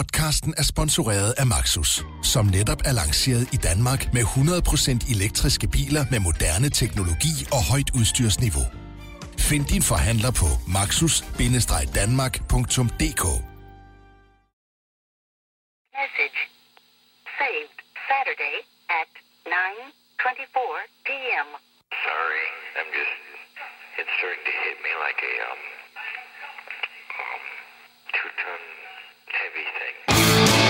Podcasten er sponsoreret af Maxus, som netop er lanceret i Danmark med 100% elektriske biler med moderne teknologi og højt udstyrsniveau. Find din forhandler på maxus-danmark.dk Message. Saved Saturday at 9.24 p.m. Sorry, I'm just. It's starting to hit me like a um, um two-ton everything.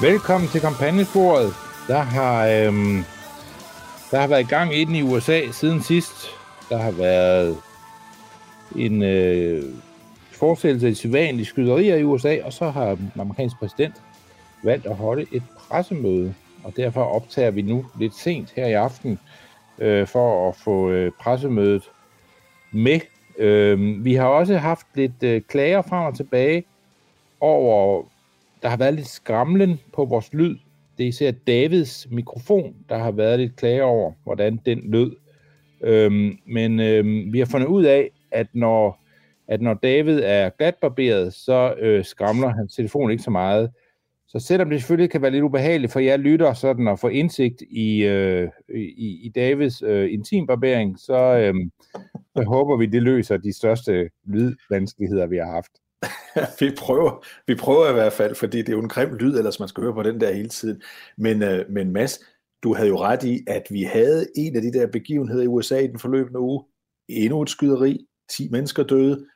Velkommen til kampagnesporet. Der har, øhm, der har været gang inde i USA siden sidst. Der har været en øh, forestillelse af sædvanlige skyderier i USA, og så har den amerikanske præsident valgt at holde et pressemøde, og derfor optager vi nu lidt sent her i aften øh, for at få øh, pressemødet med. Øh, vi har også haft lidt øh, klager frem og tilbage over der har været lidt skramlen på vores lyd. Det er især Davids mikrofon, der har været lidt klage over, hvordan den lød. Øhm, men øhm, vi har fundet ud af, at når, at når David er glatbarberet, så øh, skramler hans telefon ikke så meget. Så selvom det selvfølgelig kan være lidt ubehageligt for jer lytter sådan at få indsigt i, øh, i, i Davids øh, intimbarbering, så, øh, så håber vi, det løser de største lydvanskeligheder, vi har haft. vi, prøver, vi prøver i hvert fald, fordi det er jo en grim lyd, ellers man skal høre på den der hele tiden. Men, øh, men Mads, du havde jo ret i, at vi havde en af de der begivenheder i USA i den forløbende uge. Endnu et skyderi, 10 mennesker døde,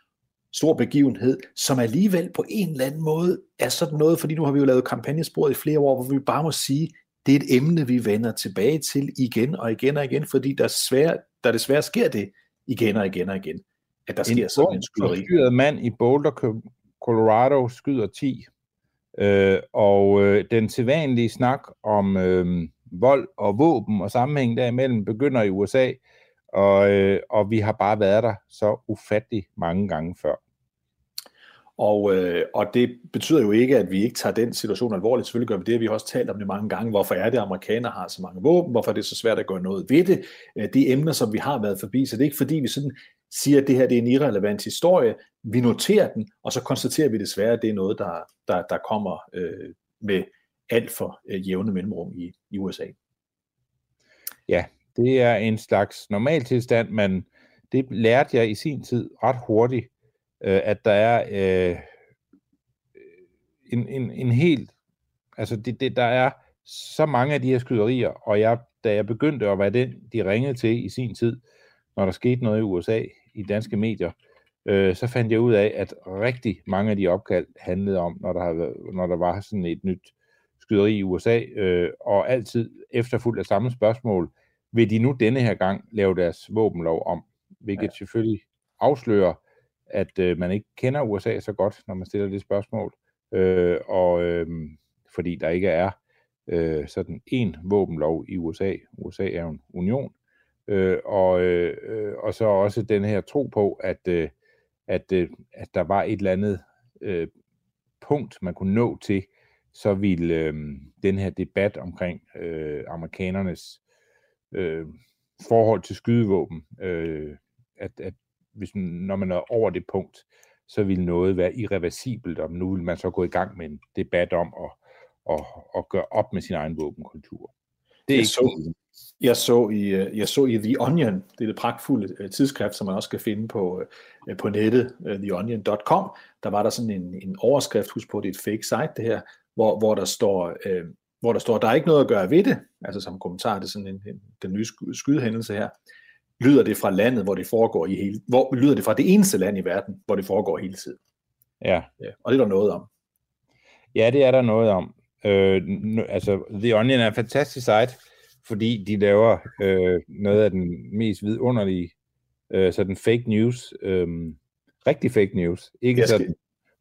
stor begivenhed, som alligevel på en eller anden måde er sådan noget, fordi nu har vi jo lavet kampagnesporet i flere år, hvor vi bare må sige, det er et emne, vi vender tilbage til igen og igen og igen, fordi der, svær, der desværre sker det igen og igen og igen, at der sker sådan en skyderi. forstyrret mand i Boulder, Colorado, skyder 10. Øh, og øh, den sædvanlige snak om øh, vold og våben og sammenhæng derimellem begynder i USA, og, øh, og vi har bare været der så ufattelig mange gange før. Og, øh, og det betyder jo ikke, at vi ikke tager den situation alvorligt. Selvfølgelig gør vi det, vi har også talt om det mange gange. Hvorfor er det, at amerikanere har så mange våben? Hvorfor er det så svært at gøre noget ved det? Øh, De emner, som vi har været forbi, så det er ikke fordi, vi sådan siger, at det her det er en irrelevant historie. Vi noterer den, og så konstaterer vi desværre, at det er noget, der, der, der kommer øh, med alt for øh, jævne mellemrum i, i USA. Ja, det er en slags normaltilstand, men det lærte jeg i sin tid ret hurtigt, øh, at der er øh, en, en, en helt, altså det, det, der er så mange af de her skyderier, og jeg, da jeg begyndte at være den, de ringede til i sin tid, når der skete noget i USA, i danske medier, øh, så fandt jeg ud af, at rigtig mange af de opkald handlede om, når der, har været, når der var sådan et nyt skyderi i USA, øh, og altid efterfulgt af samme spørgsmål, vil de nu denne her gang lave deres våbenlov om? Hvilket ja. selvfølgelig afslører, at øh, man ikke kender USA så godt, når man stiller det spørgsmål, øh, og øh, fordi der ikke er øh, sådan en våbenlov i USA. USA er en union, øh, og, øh, øh, og så også den her tro på, at, øh, at, øh, at der var et eller andet øh, punkt, man kunne nå til, så ville øh, den her debat omkring øh, amerikanernes øh, forhold til skydevåben, øh, at, at hvis, når man er over det punkt, så ville noget være irreversibelt, og nu vil man så gå i gang med en debat om at, at, at gøre op med sin egen våbenkultur. Det er jeg, så, jeg, så i, øh, jeg så i The Onion, det er det pragtfulde øh, tidsskrift, som man også kan finde på, øh, på nettet, theonion.com, der var der sådan en, en overskrift, husk på, det er et fake site det her, hvor, hvor der står, øh, hvor der står, der er ikke noget at gøre ved det, altså som kommentar til sådan en, en, den nye skydehændelse her, lyder det fra landet, hvor det foregår i hele, hvor lyder det fra det eneste land i verden, hvor det foregår hele tiden. Ja. ja og det er der noget om. Ja, det er der noget om. Øh, altså, The Onion er en fantastisk site, fordi de laver øh, noget af den mest vidunderlige øh, sådan fake news. Øh, rigtig fake news. Ikke skal... sådan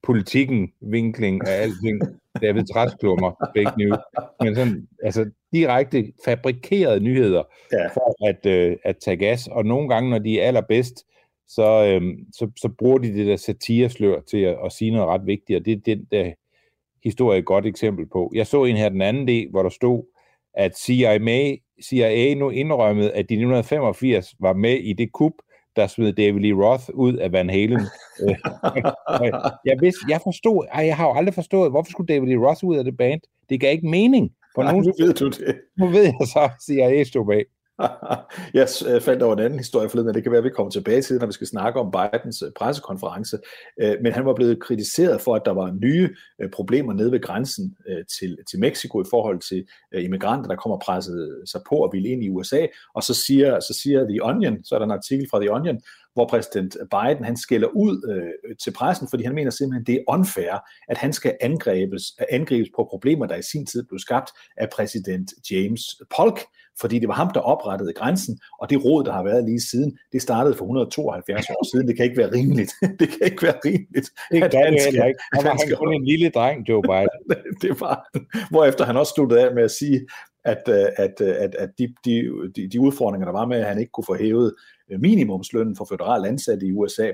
politikken, vinkling af alting. David Træsklummer, fake news. Men sådan, altså direkte fabrikerede nyheder ja. for at, øh, at tage gas. Og nogle gange, når de er allerbedst, så, øh, så, så bruger de det der satireslør til at, at sige noget ret vigtigt, og det er den der historie et godt eksempel på. Jeg så en her den anden del, hvor der stod, at CIA, CIA nu indrømmede, at de 1985 var med i det kup, der smed David Lee Roth ud af Van Halen. Jeg, vidste, jeg forstod, ej, jeg har jo aldrig forstået, hvorfor skulle David Lee Roth ud af det band? Det gav ikke mening. På Nej, nogen nu ved du det. Nu ved jeg så, CIA stod bag. jeg øh, faldt over en anden historie forleden, og det kan være, at vi kommer tilbage til, når vi skal snakke om Bidens øh, pressekonference. Øh, men han var blevet kritiseret for, at der var nye problemer nede ved grænsen til, til Mexico i forhold til immigranter, der kommer presset sig på og vil ind i USA. Og så siger, så siger The Onion, så er der en artikel fra The Onion, hvor præsident Biden han skælder ud øh, til pressen, fordi han mener simpelthen, det er unfair, at han skal angribes, angribes på problemer, der i sin tid blev skabt af præsident James Polk, fordi det var ham, der oprettede grænsen, og det råd, der har været lige siden, det startede for 172 år siden. Det kan ikke være rimeligt. det kan ikke være rimeligt. Det at han skal, ikke. Han var han kun en lille dreng, Joe Biden. det var Hvorefter han også sluttede af med at sige, at, øh, at, øh, at, at de, de, de, de udfordringer, der var med, at han ikke kunne få hævet minimumslønnen for federalt ansatte i USA,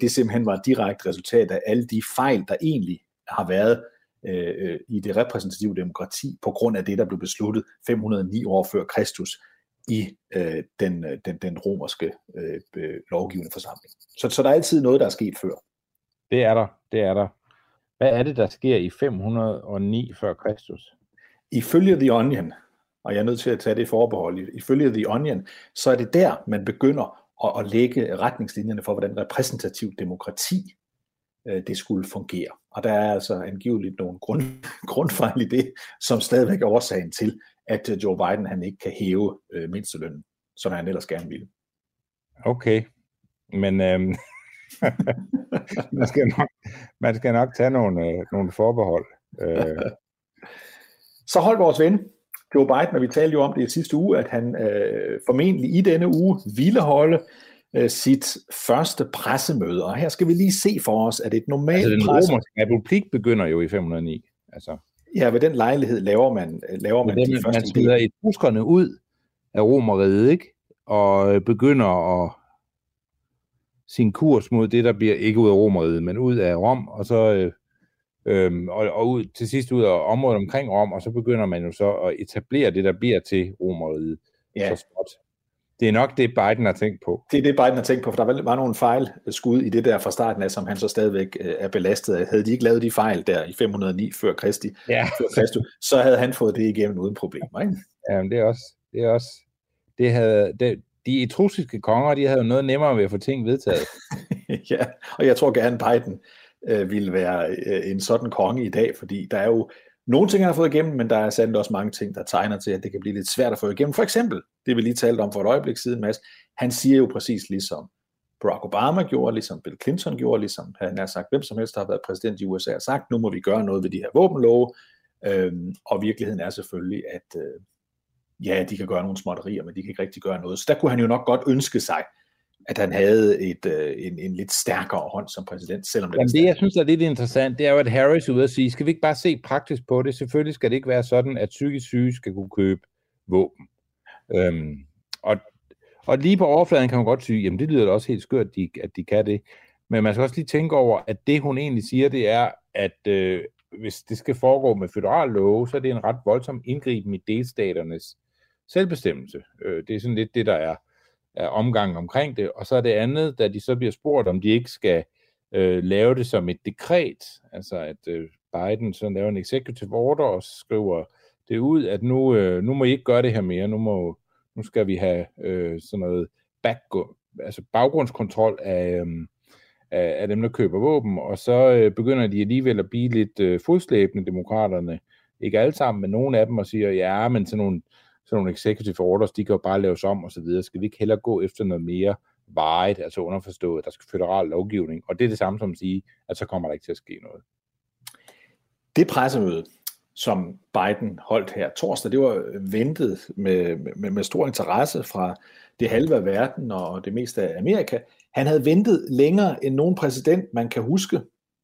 det simpelthen var et direkte resultat af alle de fejl, der egentlig har været øh, i det repræsentative demokrati på grund af det, der blev besluttet 509 år før Kristus i øh, den, den, den romerske øh, lovgivende forsamling. Så, så der er altid noget, der er sket før. Det er der, det er der. Hvad er det, der sker i 509 før Kristus? Ifølge The Onion, og jeg er nødt til at tage det forbehold, ifølge The Onion, så er det der, man begynder at, at lægge retningslinjerne for, hvordan repræsentativ demokrati øh, det skulle fungere. Og der er altså angiveligt nogle grund, grundfejl i det, som stadigvæk er årsagen til, at øh, Joe Biden han ikke kan hæve øh, mindstelønnen, som han ellers gerne ville. Okay, men øhm, man, skal nok, man skal nok tage nogle, øh, nogle forbehold. Øh. Så hold vores ven, Joe Biden, og vi talte jo om det i sidste uge, at han øh, formentlig i denne uge ville holde øh, sit første pressemøde. Og her skal vi lige se for os, at et normalt altså, den presse... romerske republik begynder jo i 509. Altså. Ja, ved den lejlighed laver man, laver man det, de første... Man smider etruskerne ud af romeriet, ikke? Og øh, begynder at sin kurs mod det, der bliver ikke ud af romeriet, men ud af Rom, og så øh, øhm, og, og ud, til sidst ud af området omkring Rom, og så begynder man jo så at etablere det, der bliver til romeriet. Ja. Så småt. Det er nok det, Biden har tænkt på. Det er det, Biden har tænkt på, for der var nogle fejl skud i det der fra starten af, som han så stadigvæk øh, er belastet af. Havde de ikke lavet de fejl der i 509 før Kristi, ja. før Kristus, så havde han fået det igennem uden problemer. Ikke? Ja, men det er også, det er også, det havde, det, de etrusiske konger, de havde jo noget nemmere ved at få ting vedtaget. ja, og jeg tror gerne Biden øh, ville være øh, en sådan konge i dag, fordi der er jo nogle ting, han har fået igennem, men der er sandt også mange ting, der tegner til, at det kan blive lidt svært at få igennem. For eksempel, det vi lige talte om for et øjeblik siden, Mads, han siger jo præcis ligesom Barack Obama gjorde, ligesom Bill Clinton gjorde, ligesom han har sagt, hvem som helst der har været præsident i USA, har sagt, nu må vi gøre noget ved de her våbenlove, øhm, og virkeligheden er selvfølgelig, at øh, ja, de kan gøre nogle småtterier, men de kan ikke rigtig gøre noget. Så der kunne han jo nok godt ønske sig, at han havde et, øh, en, en lidt stærkere hånd som præsident, selvom det Jamen det, jeg synes er lidt interessant, det er jo, at Harris er ude at sige, skal vi ikke bare se praktisk på det? Selvfølgelig skal det ikke være sådan, at psykisk syge skal kunne købe våben. Øhm, og, og lige på overfladen kan man godt sige, jamen det lyder da også helt skørt, at de, at de kan det. Men man skal også lige tænke over, at det hun egentlig siger, det er, at øh, hvis det skal foregå med federal love, så er det en ret voldsom indgriben i delstaternes selvbestemmelse. Øh, det er sådan lidt det, der er, af omgang omkring det. Og så er det andet, da de så bliver spurgt, om de ikke skal øh, lave det som et dekret, altså at øh, Biden så laver en executive order og skriver det ud, at nu, øh, nu må I ikke gøre det her mere, nu, må, nu skal vi have øh, sådan noget back, altså baggrundskontrol af, øh, af, af dem, der køber våben, og så øh, begynder de alligevel at blive lidt øh, fodslæbende, demokraterne. Ikke alle sammen, men nogle af dem, og siger, ja, men sådan nogle, sådan nogle executive orders, de kan jo bare laves om og så videre. Skal vi ikke hellere gå efter noget mere varet, altså underforstået, der skal federal lovgivning, og det er det samme som at sige, at så kommer der ikke til at ske noget. Det pressemøde, som Biden holdt her torsdag, det var ventet med, med, med stor interesse fra det halve af verden og det meste af Amerika. Han havde ventet længere end nogen præsident, man kan huske.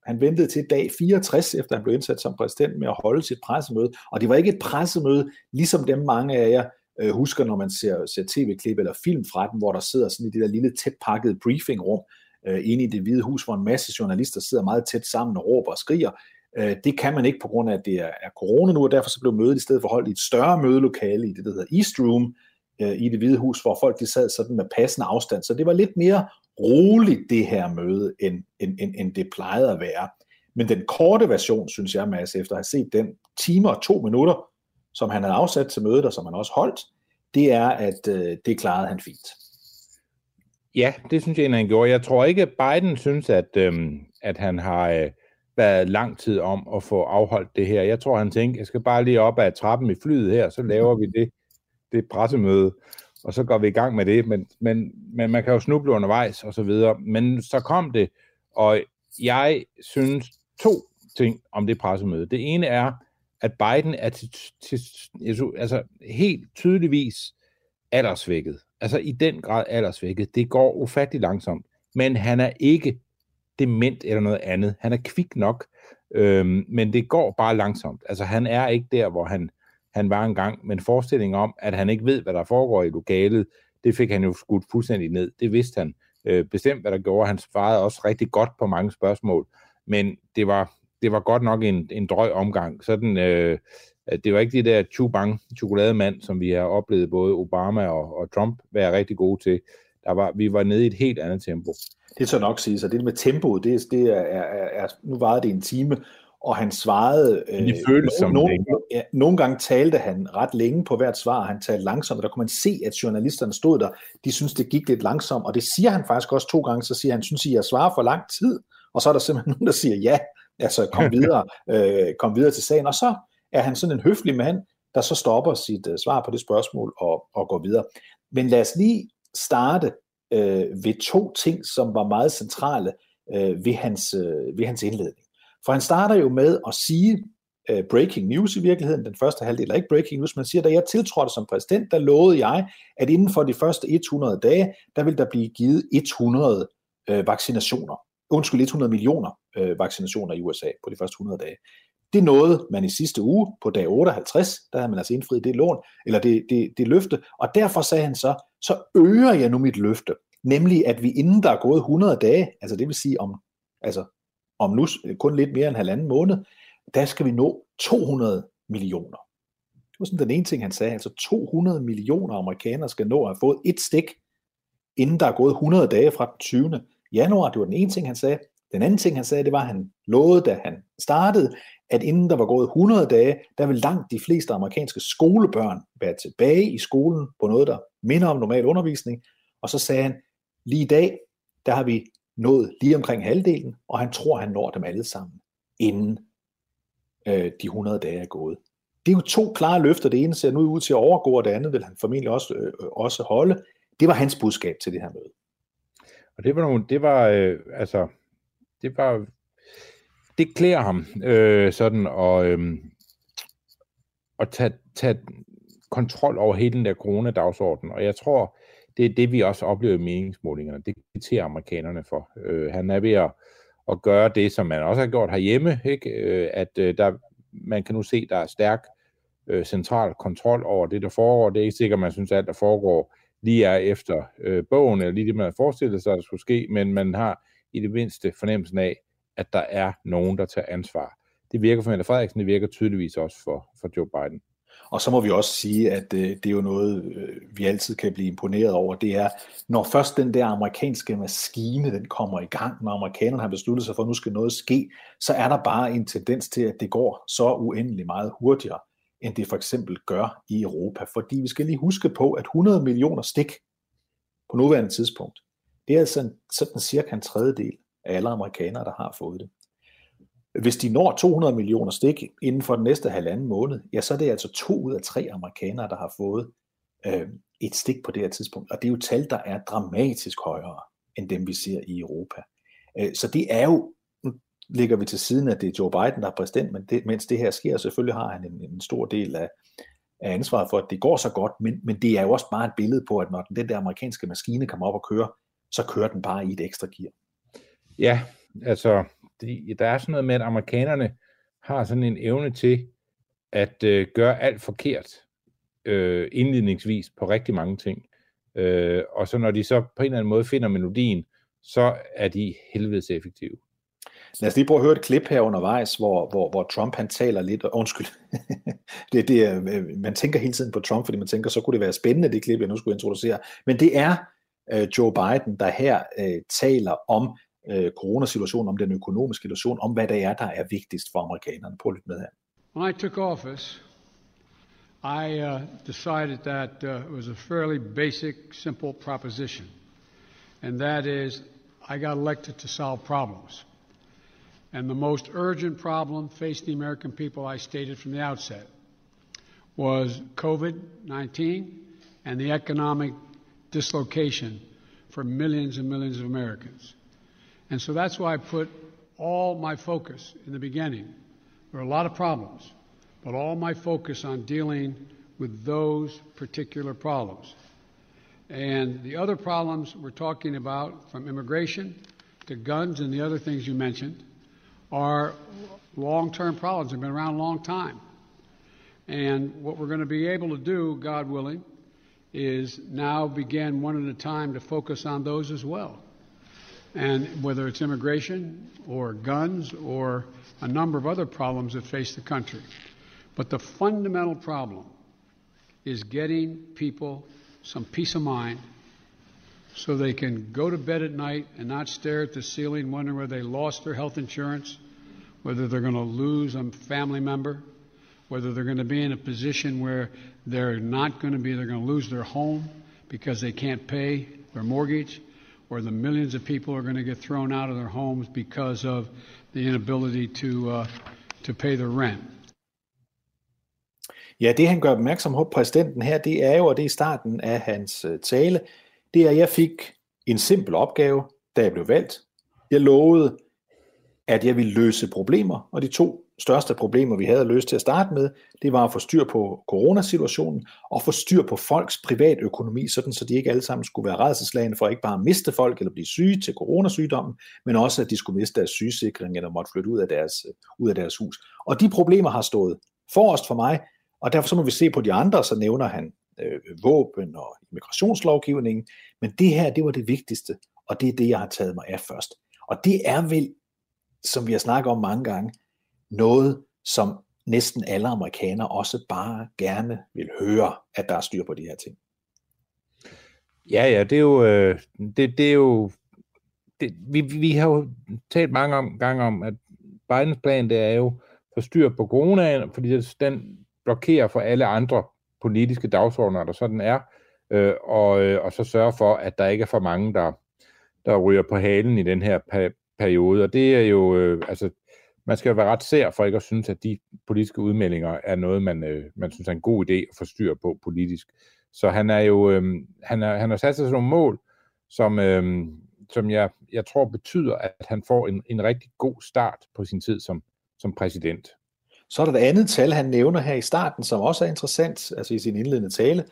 Han ventede til dag 64, efter han blev indsat som præsident, med at holde sit pressemøde. Og det var ikke et pressemøde, ligesom dem mange af jer øh, husker, når man ser, ser tv-klip eller film fra den, hvor der sidder sådan i det der lille tæt pakket briefingrum øh, inde i det hvide hus, hvor en masse journalister sidder meget tæt sammen og råber og skriger. Øh, det kan man ikke på grund af, at det er, er corona nu, og derfor så blev mødet i stedet for holdt i et større mødelokale i det, der hedder East Room, øh, i det hvide hus, hvor folk de sad sådan med passende afstand. Så det var lidt mere roligt det her møde, end, end, end, end det plejede at være. Men den korte version, synes jeg, Mads, efter at have set den timer og to minutter, som han havde afsat til mødet, og som han også holdt, det er, at øh, det klarede han fint. Ja, det synes jeg, han gjorde. Jeg tror ikke, at Biden synes, at, øhm, at han har øh, været lang tid om at få afholdt det her. Jeg tror, han tænkte, jeg skal bare lige op ad trappen i flyet her, så laver vi det, det pressemøde, og så går vi i gang med det. Men, men, men man kan jo snuble undervejs og så videre. Men så kom det, og jeg synes to ting om det pressemøde. Det ene er, at Biden er til, til, altså helt tydeligvis aldersvækket. Altså i den grad aldersvækket. Det går ufattelig langsomt. Men han er ikke dement eller noget andet. Han er kvik nok, øhm, men det går bare langsomt. Altså han er ikke der, hvor han, han var engang, men forestillingen om, at han ikke ved, hvad der foregår i lokalet, det fik han jo skudt fuldstændig ned. Det vidste han øh, bestemt, hvad der gjorde. Han svarede også rigtig godt på mange spørgsmål, men det var, det var godt nok en, en drøg omgang. Sådan, øh, det var ikke det der chubang chokolademand, som vi har oplevet både Obama og, og Trump være rigtig gode til. Der var, vi var nede i et helt andet tempo. Det så nok sige, så det med tempoet, det, det er, er, er, nu varede det en time, og han svarede... Øh, det føles som nogle, ja, nogle gange talte han ret længe på hvert svar, han talte langsomt, og der kunne man se, at journalisterne stod der, de synes det gik lidt langsomt, og det siger han faktisk også to gange, så siger han, synes I, jeg svarer for lang tid? Og så er der simpelthen nogen, der siger ja, altså kom videre, øh, kom videre til sagen, og så er han sådan en høflig mand, der så stopper sit øh, svar på det spørgsmål og, og går videre. Men lad os lige starte øh, ved to ting, som var meget centrale øh, ved, hans, øh, ved hans indledning. For han starter jo med at sige uh, breaking news i virkeligheden, den første halvdel er ikke breaking news, men siger, da jeg tiltrådte som præsident, der lovede jeg, at inden for de første 100 dage, der vil der blive givet 100 uh, øh, vaccinationer. Undskyld, 100 millioner uh, vaccinationer i USA på de første 100 dage. Det nåede man i sidste uge på dag 58, der havde man altså indfriet det lån, eller det, det, det løfte, og derfor sagde han så, så øger jeg nu mit løfte, nemlig at vi inden der er gået 100 dage, altså det vil sige om, altså om nu øh, kun lidt mere end halvanden måned, der skal vi nå 200 millioner. Det var sådan den ene ting, han sagde, altså 200 millioner amerikanere skal nå at have fået et stik, inden der er gået 100 dage fra den 20. januar. Det var den ene ting, han sagde. Den anden ting, han sagde, det var, at han lovede, da han startede, at inden der var gået 100 dage, der vil langt de fleste amerikanske skolebørn være tilbage i skolen på noget, der minder om normal undervisning. Og så sagde han, lige i dag, der har vi nået lige omkring halvdelen, og han tror, han når dem alle sammen, inden øh, de 100 dage er gået. Det er jo to klare løfter. Det ene ser nu ud til at overgå, og det andet vil han formentlig også, øh, øh, også holde. Det var hans budskab til det her møde. Og det var nogle, det var, øh, altså, det var, det klæder ham øh, sådan og øh, at tage, tage kontrol over hele den der coronadagsorden. Og jeg tror, det er det, vi også oplever i meningsmålingerne. Det kvitterer amerikanerne for. Øh, han er ved at, at gøre det, som man også har gjort herhjemme, ikke? Øh, at øh, der, man kan nu se, der er stærk øh, central kontrol over det, der foregår. Det er ikke sikkert, man synes, at alt, der foregår, lige er efter øh, bogen, eller lige det, man har forestillet sig, der skulle ske, men man har i det mindste fornemmelsen af, at der er nogen, der tager ansvar. Det virker for Mette Frederiksen, det virker tydeligvis også for, for Joe Biden. Og så må vi også sige, at øh, det er jo noget, øh, vi altid kan blive imponeret over. Det er, når først den der amerikanske maskine, den kommer i gang, når amerikanerne har besluttet sig for, at nu skal noget ske, så er der bare en tendens til, at det går så uendelig meget hurtigere, end det for eksempel gør i Europa. Fordi vi skal lige huske på, at 100 millioner stik på nuværende tidspunkt, det er altså en, sådan cirka en tredjedel af alle amerikanere, der har fået det. Hvis de når 200 millioner stik inden for den næste halvanden måned, ja, så er det altså to ud af tre amerikanere, der har fået øh, et stik på det her tidspunkt. Og det er jo tal, der er dramatisk højere end dem, vi ser i Europa. Øh, så det er jo, nu ligger vi til siden, at det er Joe Biden, der er præsident, men det, mens det her sker, selvfølgelig har han en, en stor del af, af ansvaret for, at det går så godt, men, men det er jo også bare et billede på, at når den der amerikanske maskine kommer op og kører, så kører den bare i et ekstra gear. Ja, altså, det, der er sådan noget med, at amerikanerne har sådan en evne til at øh, gøre alt forkert øh, indledningsvis på rigtig mange ting. Øh, og så når de så på en eller anden måde finder melodien, så er de helvedes effektive. Lad os lige prøve at høre et klip her undervejs, hvor, hvor, hvor Trump han taler lidt, og undskyld, det, det er, øh, man tænker hele tiden på Trump, fordi man tænker, så kunne det være spændende, det klip, jeg nu skulle introducere. Men det er øh, Joe Biden, der her øh, taler om øh, coronasituationen, om den økonomiske situation, om hvad det er, der er vigtigst for amerikanerne. Prøv lidt med her. When I took office, I uh, decided that uh, it was a fairly basic, simple proposition. And that is, I got elected to solve problems. And the most urgent problem facing the American people, I stated from the outset, was COVID 19 and the economic dislocation for millions and millions of Americans. And so that's why I put all my focus in the beginning. There are a lot of problems, but all my focus on dealing with those particular problems. And the other problems we're talking about, from immigration to guns and the other things you mentioned, are long term problems. They've been around a long time. And what we're going to be able to do, God willing, is now begin one at a time to focus on those as well and whether it's immigration or guns or a number of other problems that face the country. But the fundamental problem is getting people some peace of mind so they can go to bed at night and not stare at the ceiling wondering whether they lost their health insurance, whether they're going to lose a family member, whether they're going to be in a position where they're not going to be, they're going to lose their home because they can't pay their mortgage or the millions of people are going to get thrown out of their homes because of the inability to, uh, to pay their rent. Ja, det han gør opmærksom på præsidenten her, det er jo, og det er starten af hans øh, tale, det er, at jeg fik en simpel opgave, da jeg blev valgt. Jeg lovede, at jeg ville løse problemer, og de to største problemer, vi havde løst til at starte med, det var at få styr på coronasituationen og få styr på folks privatøkonomi, sådan så de ikke alle sammen skulle være redselslagende for ikke bare at miste folk eller blive syge til coronasygdommen, men også at de skulle miste deres sygesikring eller måtte flytte ud af deres, ud af deres hus. Og de problemer har stået forrest for mig, og derfor så må vi se på de andre, så nævner han øh, våben og immigrationslovgivningen, men det her, det var det vigtigste, og det er det, jeg har taget mig af først. Og det er vel, som vi har snakket om mange gange, noget, som næsten alle amerikanere også bare gerne vil høre, at der er styr på de her ting. Ja, ja, det er jo, øh, det, det er jo, det, vi, vi har jo talt mange om, gange om, at Bidens plan, det er jo at styr på coronaen, fordi den blokerer for alle andre politiske dagsordner, der sådan er, øh, og, øh, og så sørge for, at der ikke er for mange, der, der ryger på halen i den her periode. Og det er jo, øh, altså, man skal jo være ret sær for ikke at synes, at de politiske udmeldinger er noget, man, øh, man synes er en god idé at få styr på politisk. Så han er jo, øh, han, er, han har sat sig sådan nogle mål, som, øh, som jeg, jeg tror betyder, at han får en, en rigtig god start på sin tid som, som præsident. Så er der et andet tal, han nævner her i starten, som også er interessant, altså i sin indledende tale.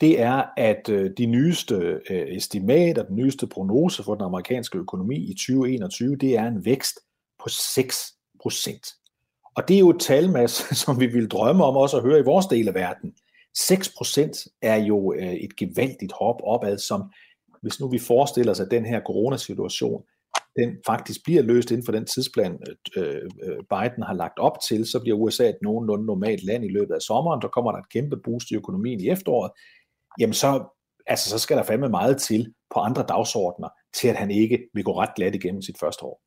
Det er, at øh, de nyeste øh, estimater, den nyeste prognose for den amerikanske økonomi i 2021, det er en vækst på 6 procent. Og det er jo et tal, Mads, som vi vil drømme om også at høre i vores del af verden. 6 procent er jo øh, et gevaldigt hop opad, som hvis nu vi forestiller os, at den her coronasituation, den faktisk bliver løst inden for den tidsplan, øh, øh, Biden har lagt op til, så bliver USA et nogenlunde normalt land i løbet af sommeren. Der kommer der et kæmpe boost i økonomien i efteråret. Jamen så, altså, så skal der fandme meget til på andre dagsordner, til at han ikke vil gå ret glat igennem sit første år.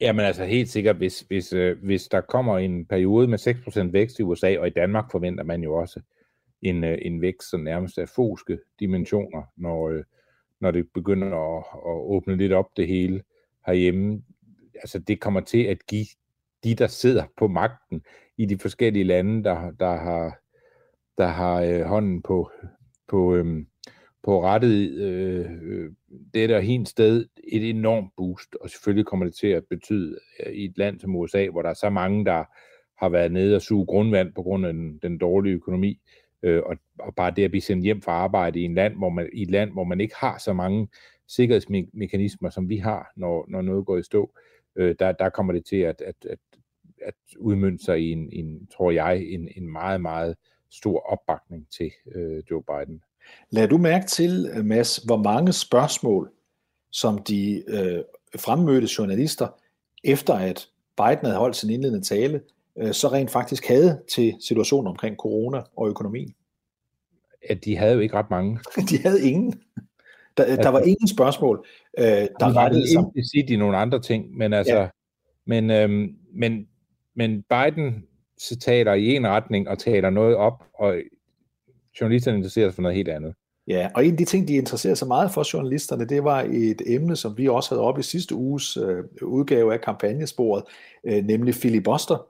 Jamen altså helt sikkert, hvis, hvis, øh, hvis der kommer en periode med 6% vækst i USA, og i Danmark forventer man jo også en, øh, en vækst, som nærmest er foske dimensioner, når, øh, når det begynder at, at åbne lidt op det hele herhjemme. Altså det kommer til at give de, der sidder på magten i de forskellige lande, der, der har, der har øh, hånden på, på, øh, på rettet øh, øh, det der helt sted et enormt boost, og selvfølgelig kommer det til at betyde øh, i et land som USA, hvor der er så mange, der har været nede og suge grundvand på grund af den, den dårlige økonomi, øh, og, og bare det at blive sendt hjem fra arbejde i, en land, hvor man, i et land, hvor man ikke har så mange sikkerhedsmekanismer, som vi har, når, når noget går i stå, øh, der, der kommer det til at, at, at, at udmønte sig i en, en, tror jeg, en, en meget, meget stor opbakning til øh, Joe Biden. Lad du mærke til, Mads, hvor mange spørgsmål, som de øh, fremmødte journalister, efter at Biden havde holdt sin indledende tale, øh, så rent faktisk havde til situationen omkring corona og økonomien? At de havde jo ikke ret mange. de havde ingen. Der, altså, der var ingen spørgsmål, øh, der sig. Det sige de nogle andre ting, men altså, ja. men, øhm, men, men Biden taler i en retning og taler noget op, og journalisterne interesserer sig for noget helt andet. Ja, og en af de ting, de interesserer sig meget for journalisterne, det var et emne, som vi også havde op i sidste uges øh, udgave af kampagnesporet, øh, nemlig filibuster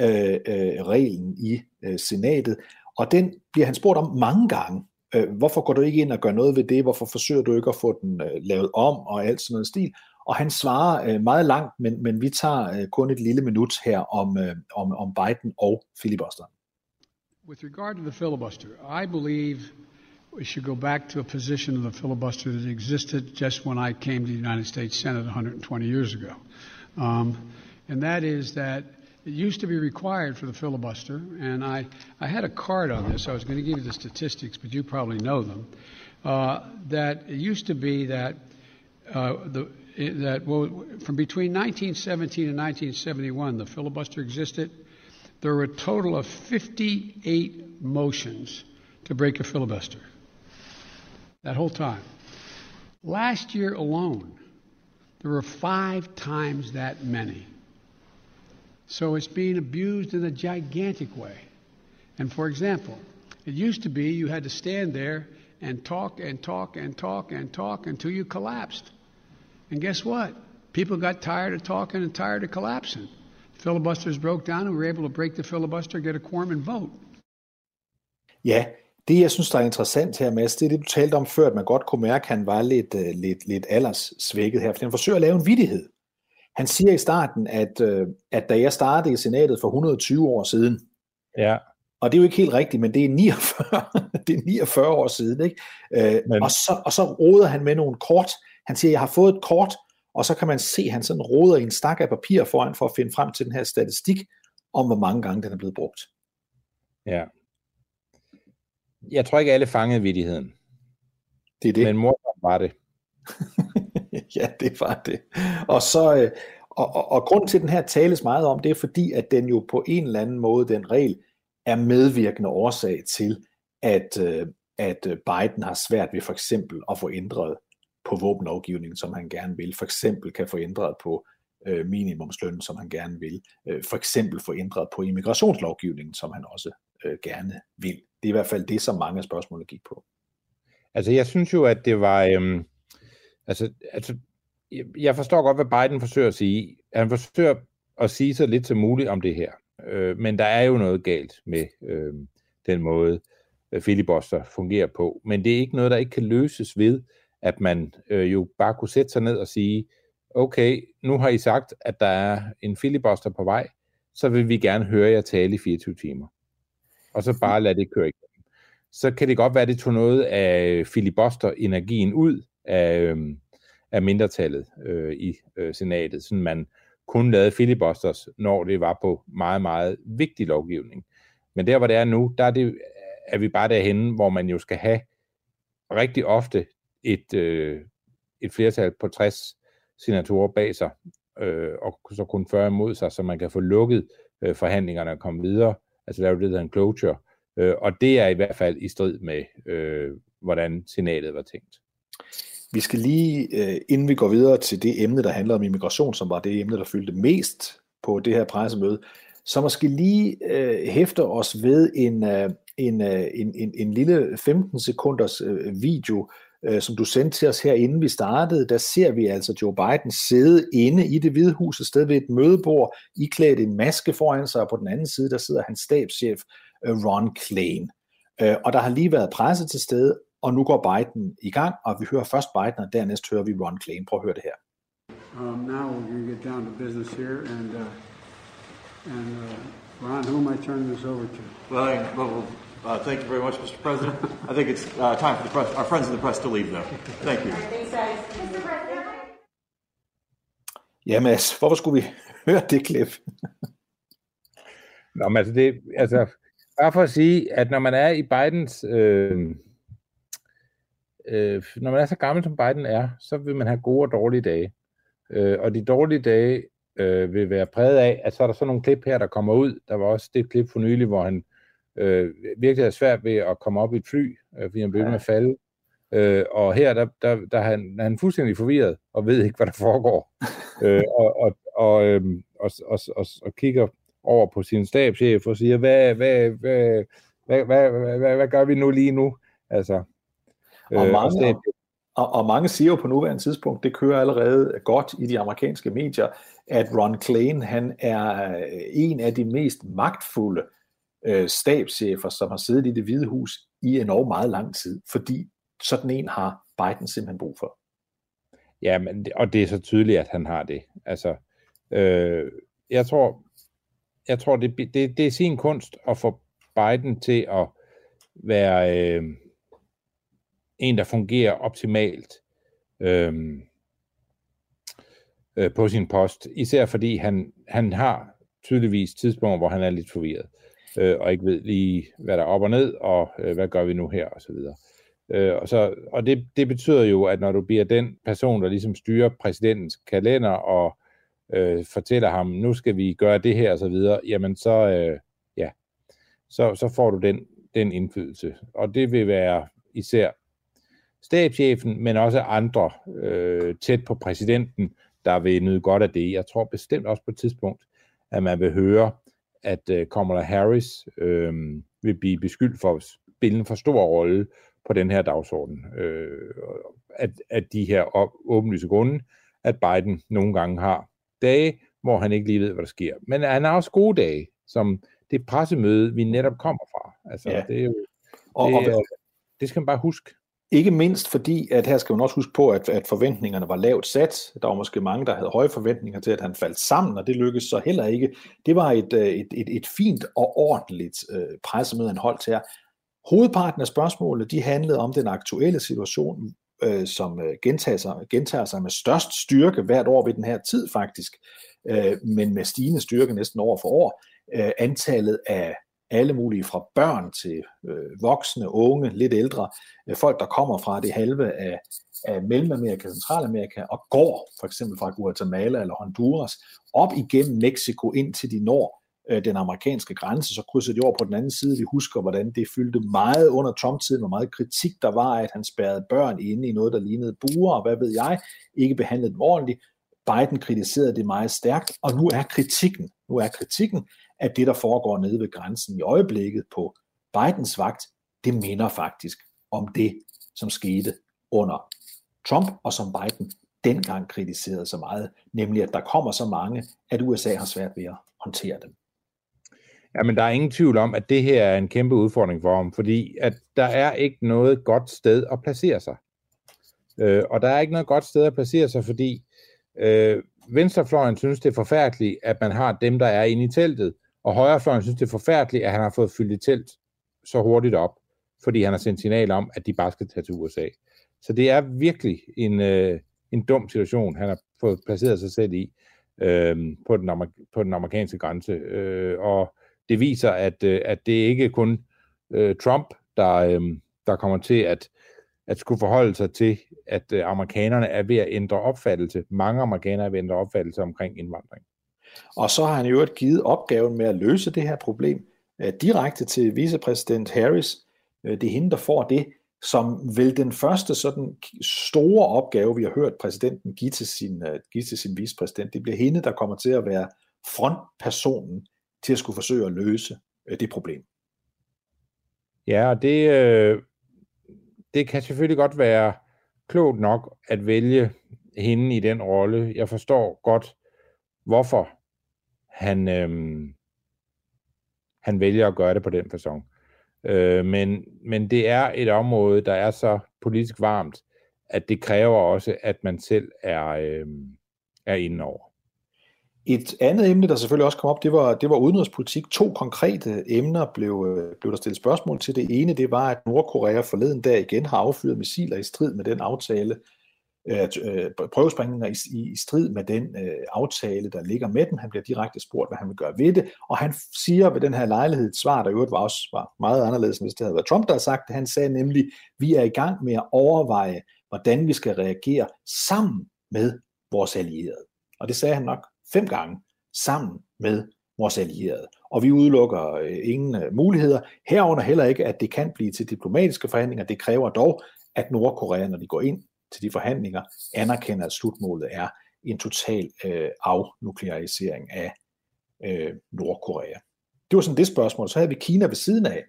øh, øh, i øh, senatet. Og den bliver han spurgt om mange gange. Øh, hvorfor går du ikke ind og gør noget ved det? Hvorfor forsøger du ikke at få den øh, lavet om og alt sådan noget stil? Og han svarer øh, meget langt, men, men vi tager øh, kun et lille minut her om, øh, om, om Biden og filibusteren. With regard to the filibuster, I believe we should go back to a position of the filibuster that existed just when I came to the United States Senate 120 years ago. Um, and that is that it used to be required for the filibuster, and I, I had a card on this. I was going to give you the statistics, but you probably know them. Uh, that it used to be that uh, the that well, from between 1917 and 1971, the filibuster existed. There were a total of 58 motions to break a filibuster. That whole time. Last year alone, there were five times that many. So it's being abused in a gigantic way. And for example, it used to be you had to stand there and talk and talk and talk and talk until you collapsed. And guess what? People got tired of talking and tired of collapsing. Filibusters broke down and we were able to break the filibuster, get a quorum and vote. Ja, det jeg synes, der er interessant her, Mads, det er det, du talte om før, at man godt kunne mærke, at han var lidt, uh, lidt, lidt alderssvækket her, for han forsøger at lave en vidighed. Han siger i starten, at, uh, at da jeg startede i senatet for 120 år siden, Ja, og det er jo ikke helt rigtigt, men det er 49, det er 49 år siden, ikke? Uh, Men- og, så, og så roder han med nogle kort. Han siger, jeg har fået et kort, og så kan man se, at han sådan roder i en stak af papir foran for at finde frem til den her statistik om, hvor mange gange den er blevet brugt. ja. Jeg tror ikke, alle fangede vidigheden, Det er det. men morsomt var det. ja, det var det. Og så øh, og, og, og grund til, at den her tales meget om, det er fordi, at den jo på en eller anden måde, den regel, er medvirkende årsag til, at, øh, at øh, Biden har svært ved for eksempel at få ændret på våbenlovgivningen, som han gerne vil. For eksempel kan få ændret på øh, minimumsløn, som han gerne vil. Øh, for eksempel få ændret på immigrationslovgivningen, som han også øh, gerne vil. Det er i hvert fald det, som mange af spørgsmålene gik på. Altså, jeg synes jo, at det var... Øhm, altså, altså, jeg- jeg forstår godt, hvad Biden forsøger at sige. Han forsøger at sige så lidt som muligt om det her. Øh, men der er jo noget galt med øh, den måde, øh, filibuster fungerer på. Men det er ikke noget, der ikke kan løses ved, at man øh, jo bare kunne sætte sig ned og sige, okay, nu har I sagt, at der er en filibuster på vej, så vil vi gerne høre jer tale i 24 timer. Og så bare lade det køre igennem. Så kan det godt være, at det tog noget af filibuster-energien ud af, øhm, af mindretallet øh, i øh, senatet, så man kun lavede filibusters, når det var på meget, meget vigtig lovgivning. Men der, hvor det er nu, der er, det, er vi bare derhen, hvor man jo skal have rigtig ofte et, øh, et flertal på 60 senatorer bag sig, øh, og så kun 40 imod sig, så man kan få lukket øh, forhandlingerne og komme videre. Altså lave det, der hedder en closure. Øh, og det er i hvert fald i strid med, øh, hvordan senatet var tænkt. Vi skal lige, øh, inden vi går videre til det emne, der handler om immigration, som var det emne, der fyldte mest på det her pressemøde, så måske lige øh, hæfter os ved en, øh, en, øh, en, en, en lille 15 sekunders øh, video, øh, som du sendte til os her inden vi startede. Der ser vi altså Joe Biden sidde inde i det hvide hus et sted ved et mødebord, iklædt en maske foran sig, og på den anden side, der sidder hans stabschef øh, Ron Klain. Øh, og der har lige været presse til stede, og nu går Biden i gang, og vi hører først Biden, og dernæst hører vi Ron Klain. Prøv at høre det her. Um, now we're going to get down to business here, and uh, and uh, Ron, who am I turning this over to? Well, I- well, uh, thank you very much, Mr. President. I think it's uh, time for the press, our friends in the press to leave, though. Thank you. Ja, Mads, hvorfor skulle vi høre det klip? Nå, men altså, det, altså, bare for at sige, at når man er i Bidens, øh, øh, når man er så gammel som Biden er, så vil man have gode og dårlige dage. Øh, og de dårlige dage øh, vil være præget af, at så er der sådan nogle klip her, der kommer ud. Der var også det klip for nylig, hvor han øh, virkelig er svært ved at komme op i et fly, øh, fordi han blev ved med at falde. Øh, og her, der, der, der er, han, er han fuldstændig forvirret, og ved ikke, hvad der foregår. øh, og, og, og, øhm, og, og, og, og kigger over på sin stabschef og siger, hvad, hvad, hvad, hvad, hvad, hvad, hvad, hvad gør vi nu lige nu? Altså, Og øh, mange, stab, og, og mange siger jo på nuværende tidspunkt, det kører allerede godt i de amerikanske medier, at Ron Klain, han er øh, en af de mest magtfulde øh, stabschefer, som har siddet i det hvide hus i enormt meget lang tid, fordi sådan en har Biden simpelthen brug for. Ja, men, det- og det er så tydeligt, at han har det. Altså, øh, jeg tror, jeg tror det, det, det er sin kunst at få Biden til at være øh, en, der fungerer optimalt øh, øh, på sin post. Især fordi han, han har tydeligvis tidspunkter, hvor han er lidt forvirret, øh, Øh, og ikke ved lige, hvad der er op og ned, og øh, hvad gør vi nu her, og så videre. Øh, og så, og det, det betyder jo, at når du bliver den person, der ligesom styrer præsidentens kalender og øh, fortæller ham, nu skal vi gøre det her og så videre, jamen så, øh, ja, så, så får du den, den indflydelse. Og det vil være især stabschefen, men også andre øh, tæt på præsidenten, der vil nyde godt af det. Jeg tror bestemt også på et tidspunkt, at man vil høre, at øh, Kamala Harris øh, vil blive beskyldt for at spille en for stor rolle på den her dagsorden. Øh, at, at de her op- åbenlyse grunde, at Biden nogle gange har dage, hvor han ikke lige ved, hvad der sker. Men han har også gode dage, som det pressemøde, vi netop kommer fra. Altså, Ja. det, er jo, Og, det, og, det skal man bare huske. Ikke mindst fordi, at her skal man også huske på, at, at forventningerne var lavt sat. Der var måske mange, der havde høje forventninger til, at han faldt sammen, og det lykkedes så heller ikke. Det var et, øh, et, et, et fint og ordentligt øh, pressemøde, han holdt her. Hovedparten af spørgsmålene, de handlede om den aktuelle situation, øh, som øh, gentager, sig, gentager sig med størst styrke hvert år ved den her tid faktisk, øh, men med stigende styrke næsten år for år. Øh, antallet af alle mulige fra børn til øh, voksne, unge, lidt ældre, øh, folk, der kommer fra det halve af, af Mellemamerika, Centralamerika, og går for eksempel fra Guatemala eller Honduras, op igennem Mexico ind til de når øh, den amerikanske grænse, så krydser de over på den anden side. Vi husker, hvordan det fyldte meget under Trump-tiden, hvor meget kritik der var, at han spærrede børn inde i noget, der lignede buer, og hvad ved jeg, ikke behandlede dem ordentligt. Biden kritiserede det meget stærkt, og nu er kritikken, nu er kritikken, at det, der foregår nede ved grænsen i øjeblikket på Bidens vagt, det minder faktisk om det, som skete under Trump, og som Biden dengang kritiserede så meget, nemlig at der kommer så mange, at USA har svært ved at håndtere dem. Ja, men der er ingen tvivl om, at det her er en kæmpe udfordring for ham, fordi at der er ikke noget godt sted at placere sig. Øh, og der er ikke noget godt sted at placere sig, fordi øh, venstrefløjen synes, det er forfærdeligt, at man har dem, der er inde i teltet, og højrefløjen synes, det er forfærdeligt, at han har fået fyldt et telt så hurtigt op, fordi han har sendt signal om, at de bare skal tage til USA. Så det er virkelig en, øh, en dum situation, han har fået placeret sig selv i øh, på, den amerik- på den amerikanske grænse. Øh, og det viser, at, øh, at det ikke er kun øh, Trump, der, øh, der kommer til at, at skulle forholde sig til, at øh, amerikanerne er ved at ændre opfattelse. Mange amerikanere er ved at ændre opfattelse omkring indvandring. Og så har han i øvrigt givet opgaven med at løse det her problem øh, direkte til vicepræsident Harris. Øh, det er hende, der får det, som vel den første sådan store opgave, vi har hørt præsidenten give til sin, øh, give til sin vicepræsident. Det bliver hende, der kommer til at være frontpersonen til at skulle forsøge at løse øh, det problem. Ja, og det, øh, det kan selvfølgelig godt være klogt nok at vælge hende i den rolle. Jeg forstår godt, hvorfor han, øh, han vælger at gøre det på den façon. Øh, men, men det er et område, der er så politisk varmt, at det kræver også, at man selv er, øh, er inde over. Et andet emne, der selvfølgelig også kom op, det var, det var udenrigspolitik. To konkrete emner blev, øh, blev der stillet spørgsmål til. Det ene, det var, at Nordkorea forleden dag igen har affyret missiler i strid med den aftale, øh, øh prøvesprængninger i, i, i strid med den øh, aftale, der ligger med den. Han bliver direkte spurgt, hvad han vil gøre ved det, og han siger ved den her lejlighed et svar, der i øvrigt var også var meget anderledes, end hvis det havde været Trump, der havde sagt det. Han sagde nemlig, vi er i gang med at overveje, hvordan vi skal reagere sammen med vores allierede. Og det sagde han nok fem gange sammen med vores allierede. Og vi udelukker øh, ingen øh, muligheder. Herunder heller ikke, at det kan blive til diplomatiske forhandlinger. Det kræver dog, at Nordkorea, når de går ind til de forhandlinger, anerkender, at slutmålet er en total øh, afnuklearisering af øh, Nordkorea. Det var sådan det spørgsmål. Så havde vi Kina ved siden af,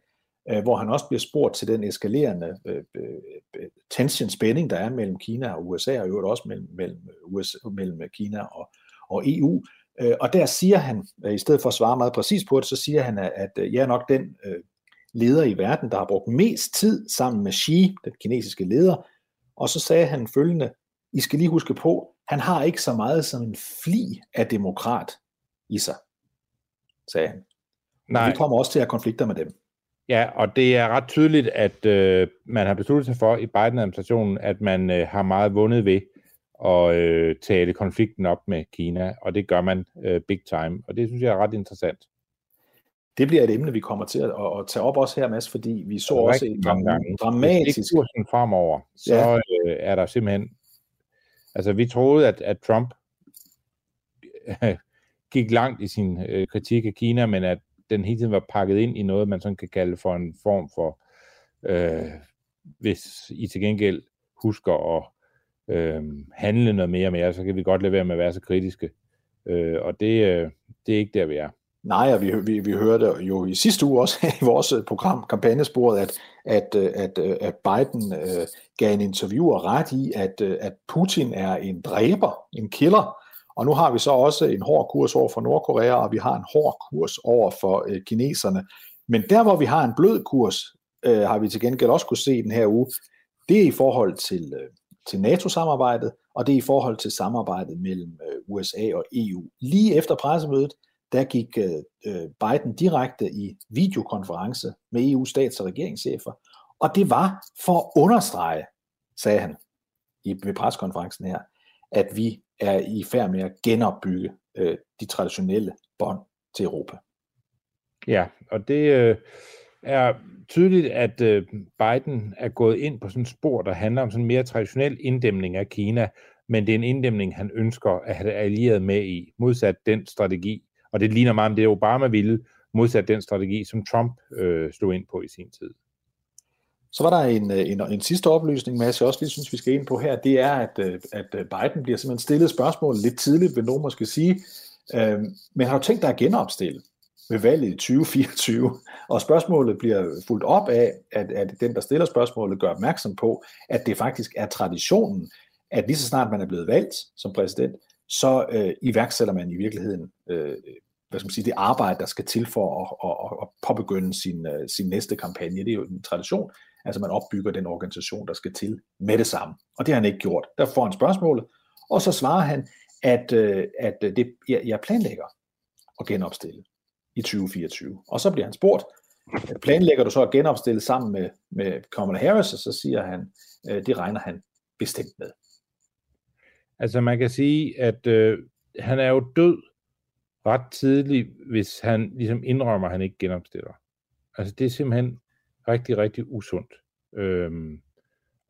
øh, hvor han også bliver spurgt til den eskalerende øh, øh, tension spænding, der er mellem Kina og USA, og i øvrigt også mellem, mellem, USA, mellem Kina og, og EU. Øh, og der siger han, øh, i stedet for at svare meget præcis på det, så siger han, at, at øh, jeg er nok den øh, leder i verden, der har brugt mest tid sammen med Xi, den kinesiske leder, og så sagde han følgende, I skal lige huske på, han har ikke så meget som en fli af demokrat i sig, sagde han. Nej. Og vi kommer også til at have konflikter med dem. Ja, og det er ret tydeligt, at øh, man har besluttet sig for i Biden-administrationen, at man øh, har meget vundet ved at øh, tale konflikten op med Kina, og det gør man øh, big time, og det synes jeg er ret interessant. Det bliver et emne, vi kommer til at, at tage op også her, Mads, fordi vi så også et dram- dramatisk... Hvis fremover, så ja. øh, er der simpelthen... Altså, vi troede, at, at Trump gik langt i sin øh, kritik af Kina, men at den hele tiden var pakket ind i noget, man sådan kan kalde for en form for, øh, hvis I til gengæld husker at øh, handle noget mere med så kan vi godt lade være med at være så kritiske. Øh, og det, øh, det er ikke der, vi er. Nej, og vi, vi, vi hørte jo i sidste uge også i vores øh, program, kampagnesporet, at, at, øh, at, øh, at Biden øh, gav en interviewer ret i, at, at Putin er en dræber, en killer, og nu har vi så også en hård kurs over for Nordkorea, og vi har en hård kurs over for øh, kineserne. Men der, hvor vi har en blød kurs, øh, har vi til gengæld også kunne se den her uge, det er i forhold til, øh, til NATO-samarbejdet, og det er i forhold til samarbejdet mellem øh, USA og EU. Lige efter pressemødet, der gik øh, øh, Biden direkte i videokonference med EU stats- og regeringschefer, og det var for at understrege, sagde han i, ved preskonferencen her, at vi er i færd med at genopbygge øh, de traditionelle bånd til Europa. Ja, og det øh, er tydeligt, at øh, Biden er gået ind på sådan et spor, der handler om sådan en mere traditionel inddæmning af Kina, men det er en inddæmning, han ønsker at have allieret med i, modsat den strategi, og det ligner meget om det, Obama ville, modsat den strategi, som Trump øh, slog ind på i sin tid. Så var der en, øh, en, en sidste oplysning, Mads, jeg også lige synes, vi skal ind på her, det er, at, øh, at øh, Biden bliver simpelthen stillet spørgsmål lidt tidligt, vil nogen måske sige, øh, men har du tænkt dig at genopstille ved valget i 2024? Og spørgsmålet bliver fuldt op af, at, at den, der stiller spørgsmålet, gør opmærksom på, at det faktisk er traditionen, at lige så snart man er blevet valgt som præsident, så øh, iværksætter man i virkeligheden øh, hvad skal man sige, det arbejde, der skal til for at, at, at påbegynde sin, uh, sin næste kampagne. Det er jo en tradition, altså man opbygger den organisation, der skal til med det samme. Og det har han ikke gjort. Der får han spørgsmålet, og så svarer han, at, øh, at øh, det, jeg, jeg planlægger at genopstille i 2024. Og så bliver han spurgt, øh, planlægger du så at genopstille sammen med, med Kamala Harris, og så siger han, øh, det regner han bestemt med. Altså man kan sige, at øh, han er jo død ret tidligt, hvis han ligesom indrømmer, at han ikke genopstiller. Altså det er simpelthen rigtig, rigtig usundt øh,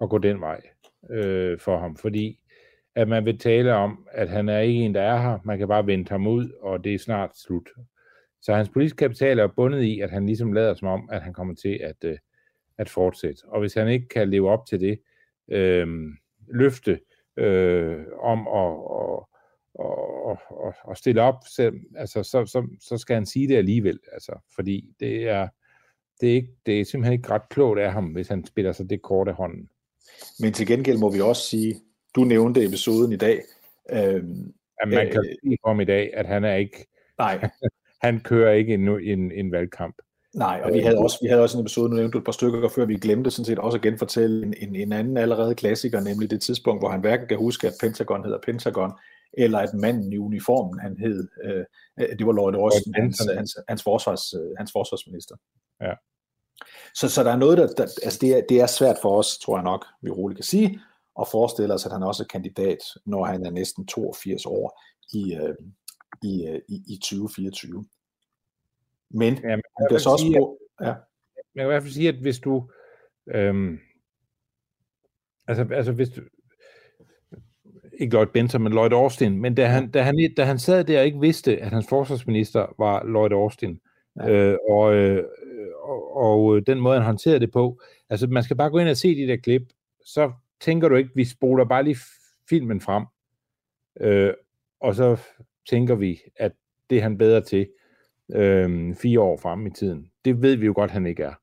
at gå den vej øh, for ham, fordi at man vil tale om, at han er ikke en, der er her, man kan bare vente ham ud, og det er snart slut. Så hans politiske kapital er bundet i, at han ligesom lader som om, at han kommer til at, øh, at fortsætte. Og hvis han ikke kan leve op til det øh, løfte øh, om at, at, at, at, at stille op, selv, altså, så, så, så skal han sige det alligevel. Altså, fordi det er, det, er ikke, det er simpelthen ikke ret klogt af ham, hvis han spiller sig det kort af hånden. Men til gengæld må vi også sige, du nævnte episoden i dag. Øh, at man kan øh, for ham i dag, at han er ikke... Nej. han kører ikke en, en, en valgkamp. Nej, og vi havde også, vi havde også en episode, nu nævnte du et par stykker, før vi glemte sådan set også at genfortælle en, en, en anden allerede klassiker, nemlig det tidspunkt, hvor han hverken kan huske, at Pentagon hedder Pentagon, eller at manden i uniformen, han hed, øh, det var Lloyd Austin, hans, hans, hans, forsvars, øh, hans forsvarsminister. Ja. Så, så der er noget, der, der altså det, er, det er svært for os, tror jeg nok, vi roligt kan sige, at forestille os, at han også er kandidat, når han er næsten 82 år i, øh, i, øh, i, i 2024. Men ja, han bliver så også sige, på... Ja. Jeg kan i hvert fald sige, at hvis du... Øhm, altså, altså hvis du, ikke Lloyd Benson, men Lloyd Austin, men da han, da han, da han sad der og ikke vidste, at hans forsvarsminister var Lloyd Austin, ja. øh, og, øh, og, og den måde, han håndterede det på, altså man skal bare gå ind og se de der klip, så tænker du ikke, vi spoler bare lige filmen frem, øh, og så tænker vi, at det er han bedre til øh, fire år frem i tiden. Det ved vi jo godt, han ikke er.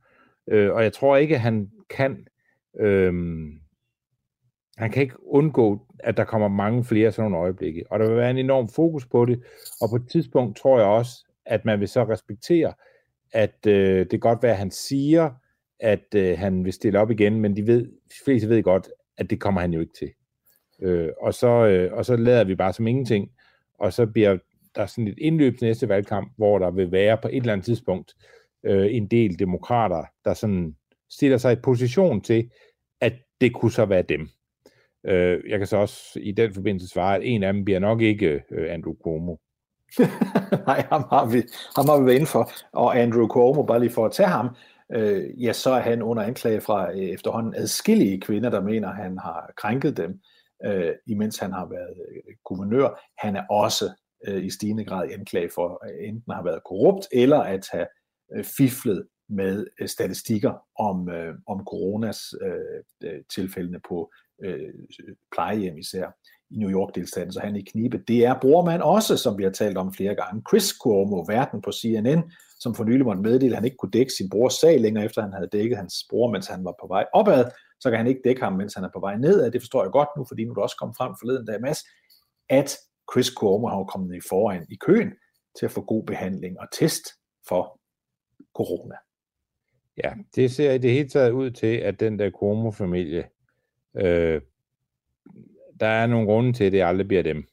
Øh, og jeg tror ikke, at han kan øh, han kan ikke undgå, at der kommer mange flere sådan nogle øjeblikke. Og der vil være en enorm fokus på det, og på et tidspunkt tror jeg også, at man vil så respektere, at øh, det kan godt være, at han siger, at øh, han vil stille op igen, men de, ved, de fleste ved godt, at det kommer han jo ikke til. Øh, og, så, øh, og så lader vi bare som ingenting, og så bliver der sådan et indløb til næste valgkamp, hvor der vil være på et eller andet tidspunkt øh, en del demokrater, der sådan stiller sig i position til, at det kunne så være dem. Øh, jeg kan så også i den forbindelse svare, at en af dem bliver nok ikke øh, Andrew Cuomo. Nej, ham har, vi, ham har vi været inde for. Og Andrew Cuomo, bare lige for at tage ham, øh, ja, så er han under anklage fra øh, efterhånden adskillige kvinder, der mener, han har krænket dem, øh, imens han har været øh, guvernør. Han er også øh, i stigende grad anklage for at enten at have været korrupt, eller at have øh, fiflet med øh, statistikker om, øh, om coronas øh, øh tilfældene på øh, plejehjem især i New York-delstaten, så han i knibe. Det er brormand også, som vi har talt om flere gange. Chris Cuomo, verden på CNN, som for nylig måtte meddele, at han ikke kunne dække sin brors sag længere, efter han havde dækket hans bror, mens han var på vej opad, så kan han ikke dække ham, mens han er på vej nedad. Det forstår jeg godt nu, fordi nu er det også kommet frem forleden dag, Mads, at Chris Cuomo har kommet i foran i køen til at få god behandling og test for corona. Ja, det ser i det hele taget ud til, at den der Cuomo-familie, øh, der er nogle grunde til, at det aldrig bliver dem.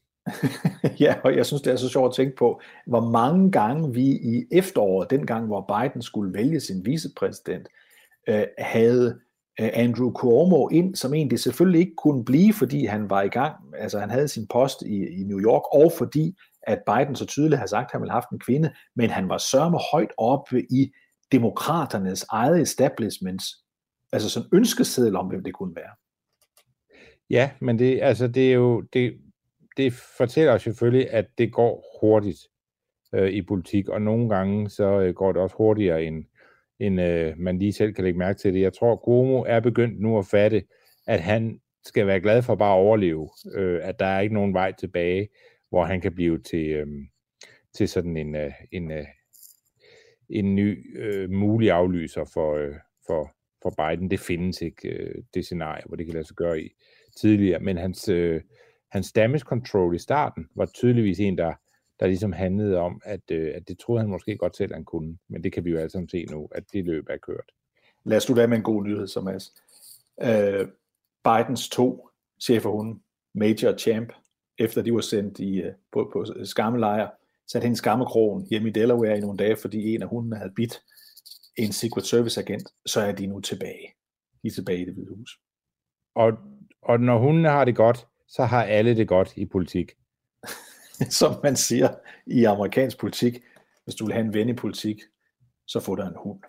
ja, og jeg synes, det er så sjovt at tænke på, hvor mange gange vi i efteråret, dengang hvor Biden skulle vælge sin vicepræsident, øh, havde Øh, Andrew Cuomo ind, som egentlig selvfølgelig ikke kunne blive, fordi han var i gang, altså han havde sin post i, i New York, og fordi at Biden så tydeligt har sagt, at han ville have haft en kvinde, men han var sørme højt oppe i demokraternes eget establishments, altså sådan ønskeseddel om, hvem det kunne være. Ja, men det, altså, det er jo, det, det fortæller selvfølgelig, at det går hurtigt øh, i politik, og nogle gange så øh, går det også hurtigere, end, end øh, man lige selv kan lægge mærke til det. Jeg tror, Gomo er begyndt nu at fatte, at han skal være glad for bare at overleve, øh, at der er ikke nogen vej tilbage, hvor han kan blive til, øh, til sådan en, øh, en, øh, en ny øh, mulig aflyser for, øh, for, for Biden. Det findes ikke, øh, det scenarie, hvor det kan lade sig gøre i tidligere, men hans, øh, hans damage control i starten var tydeligvis en, der, der ligesom handlede om, at, øh, at det troede han måske godt selv, han kunne. Men det kan vi jo alle sammen se nu, at det løb er kørt. Lad os slutte af med en god nyhed, som er øh, Bidens to chefer hun, Major og Champ, efter de var sendt i, øh, på, på skammelejr, satte hende skammekrogen hjemme i Delaware i nogle dage, fordi en af hundene havde bidt en Secret Service agent, så er de nu tilbage. De er tilbage i det hvide hus. Og, og når hundene har det godt, så har alle det godt i politik. Som man siger i amerikansk politik, hvis du vil have en ven i politik, så få dig en hund.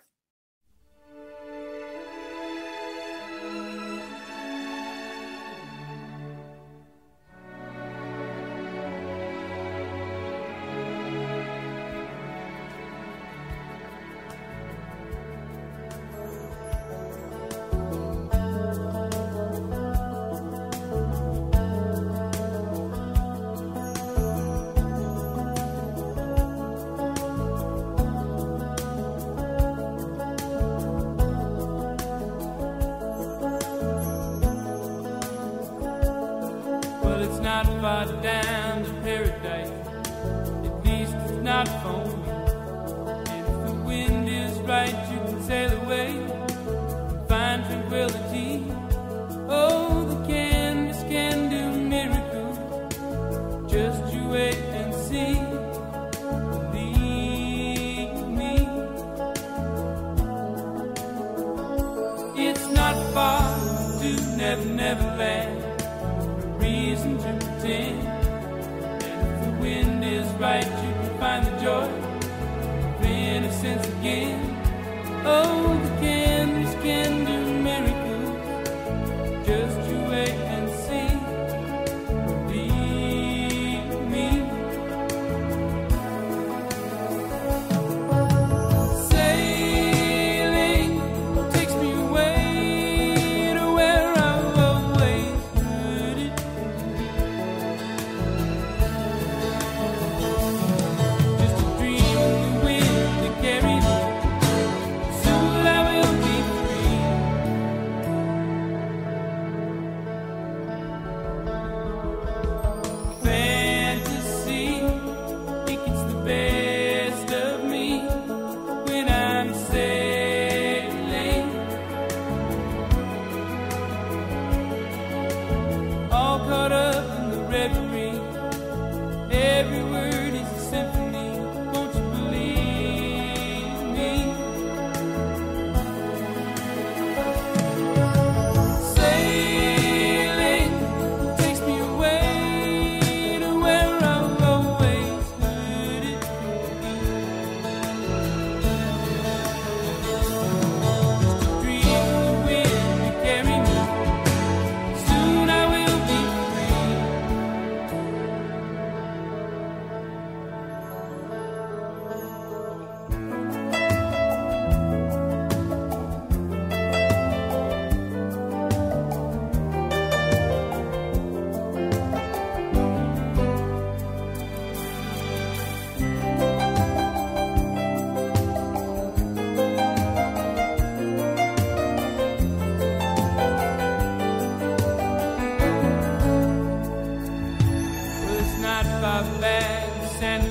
Not back to Santa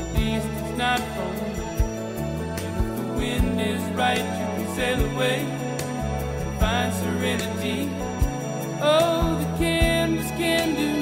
At least it's not for me. And if the wind is right, you can sail away and find serenity. Oh, the canvas can do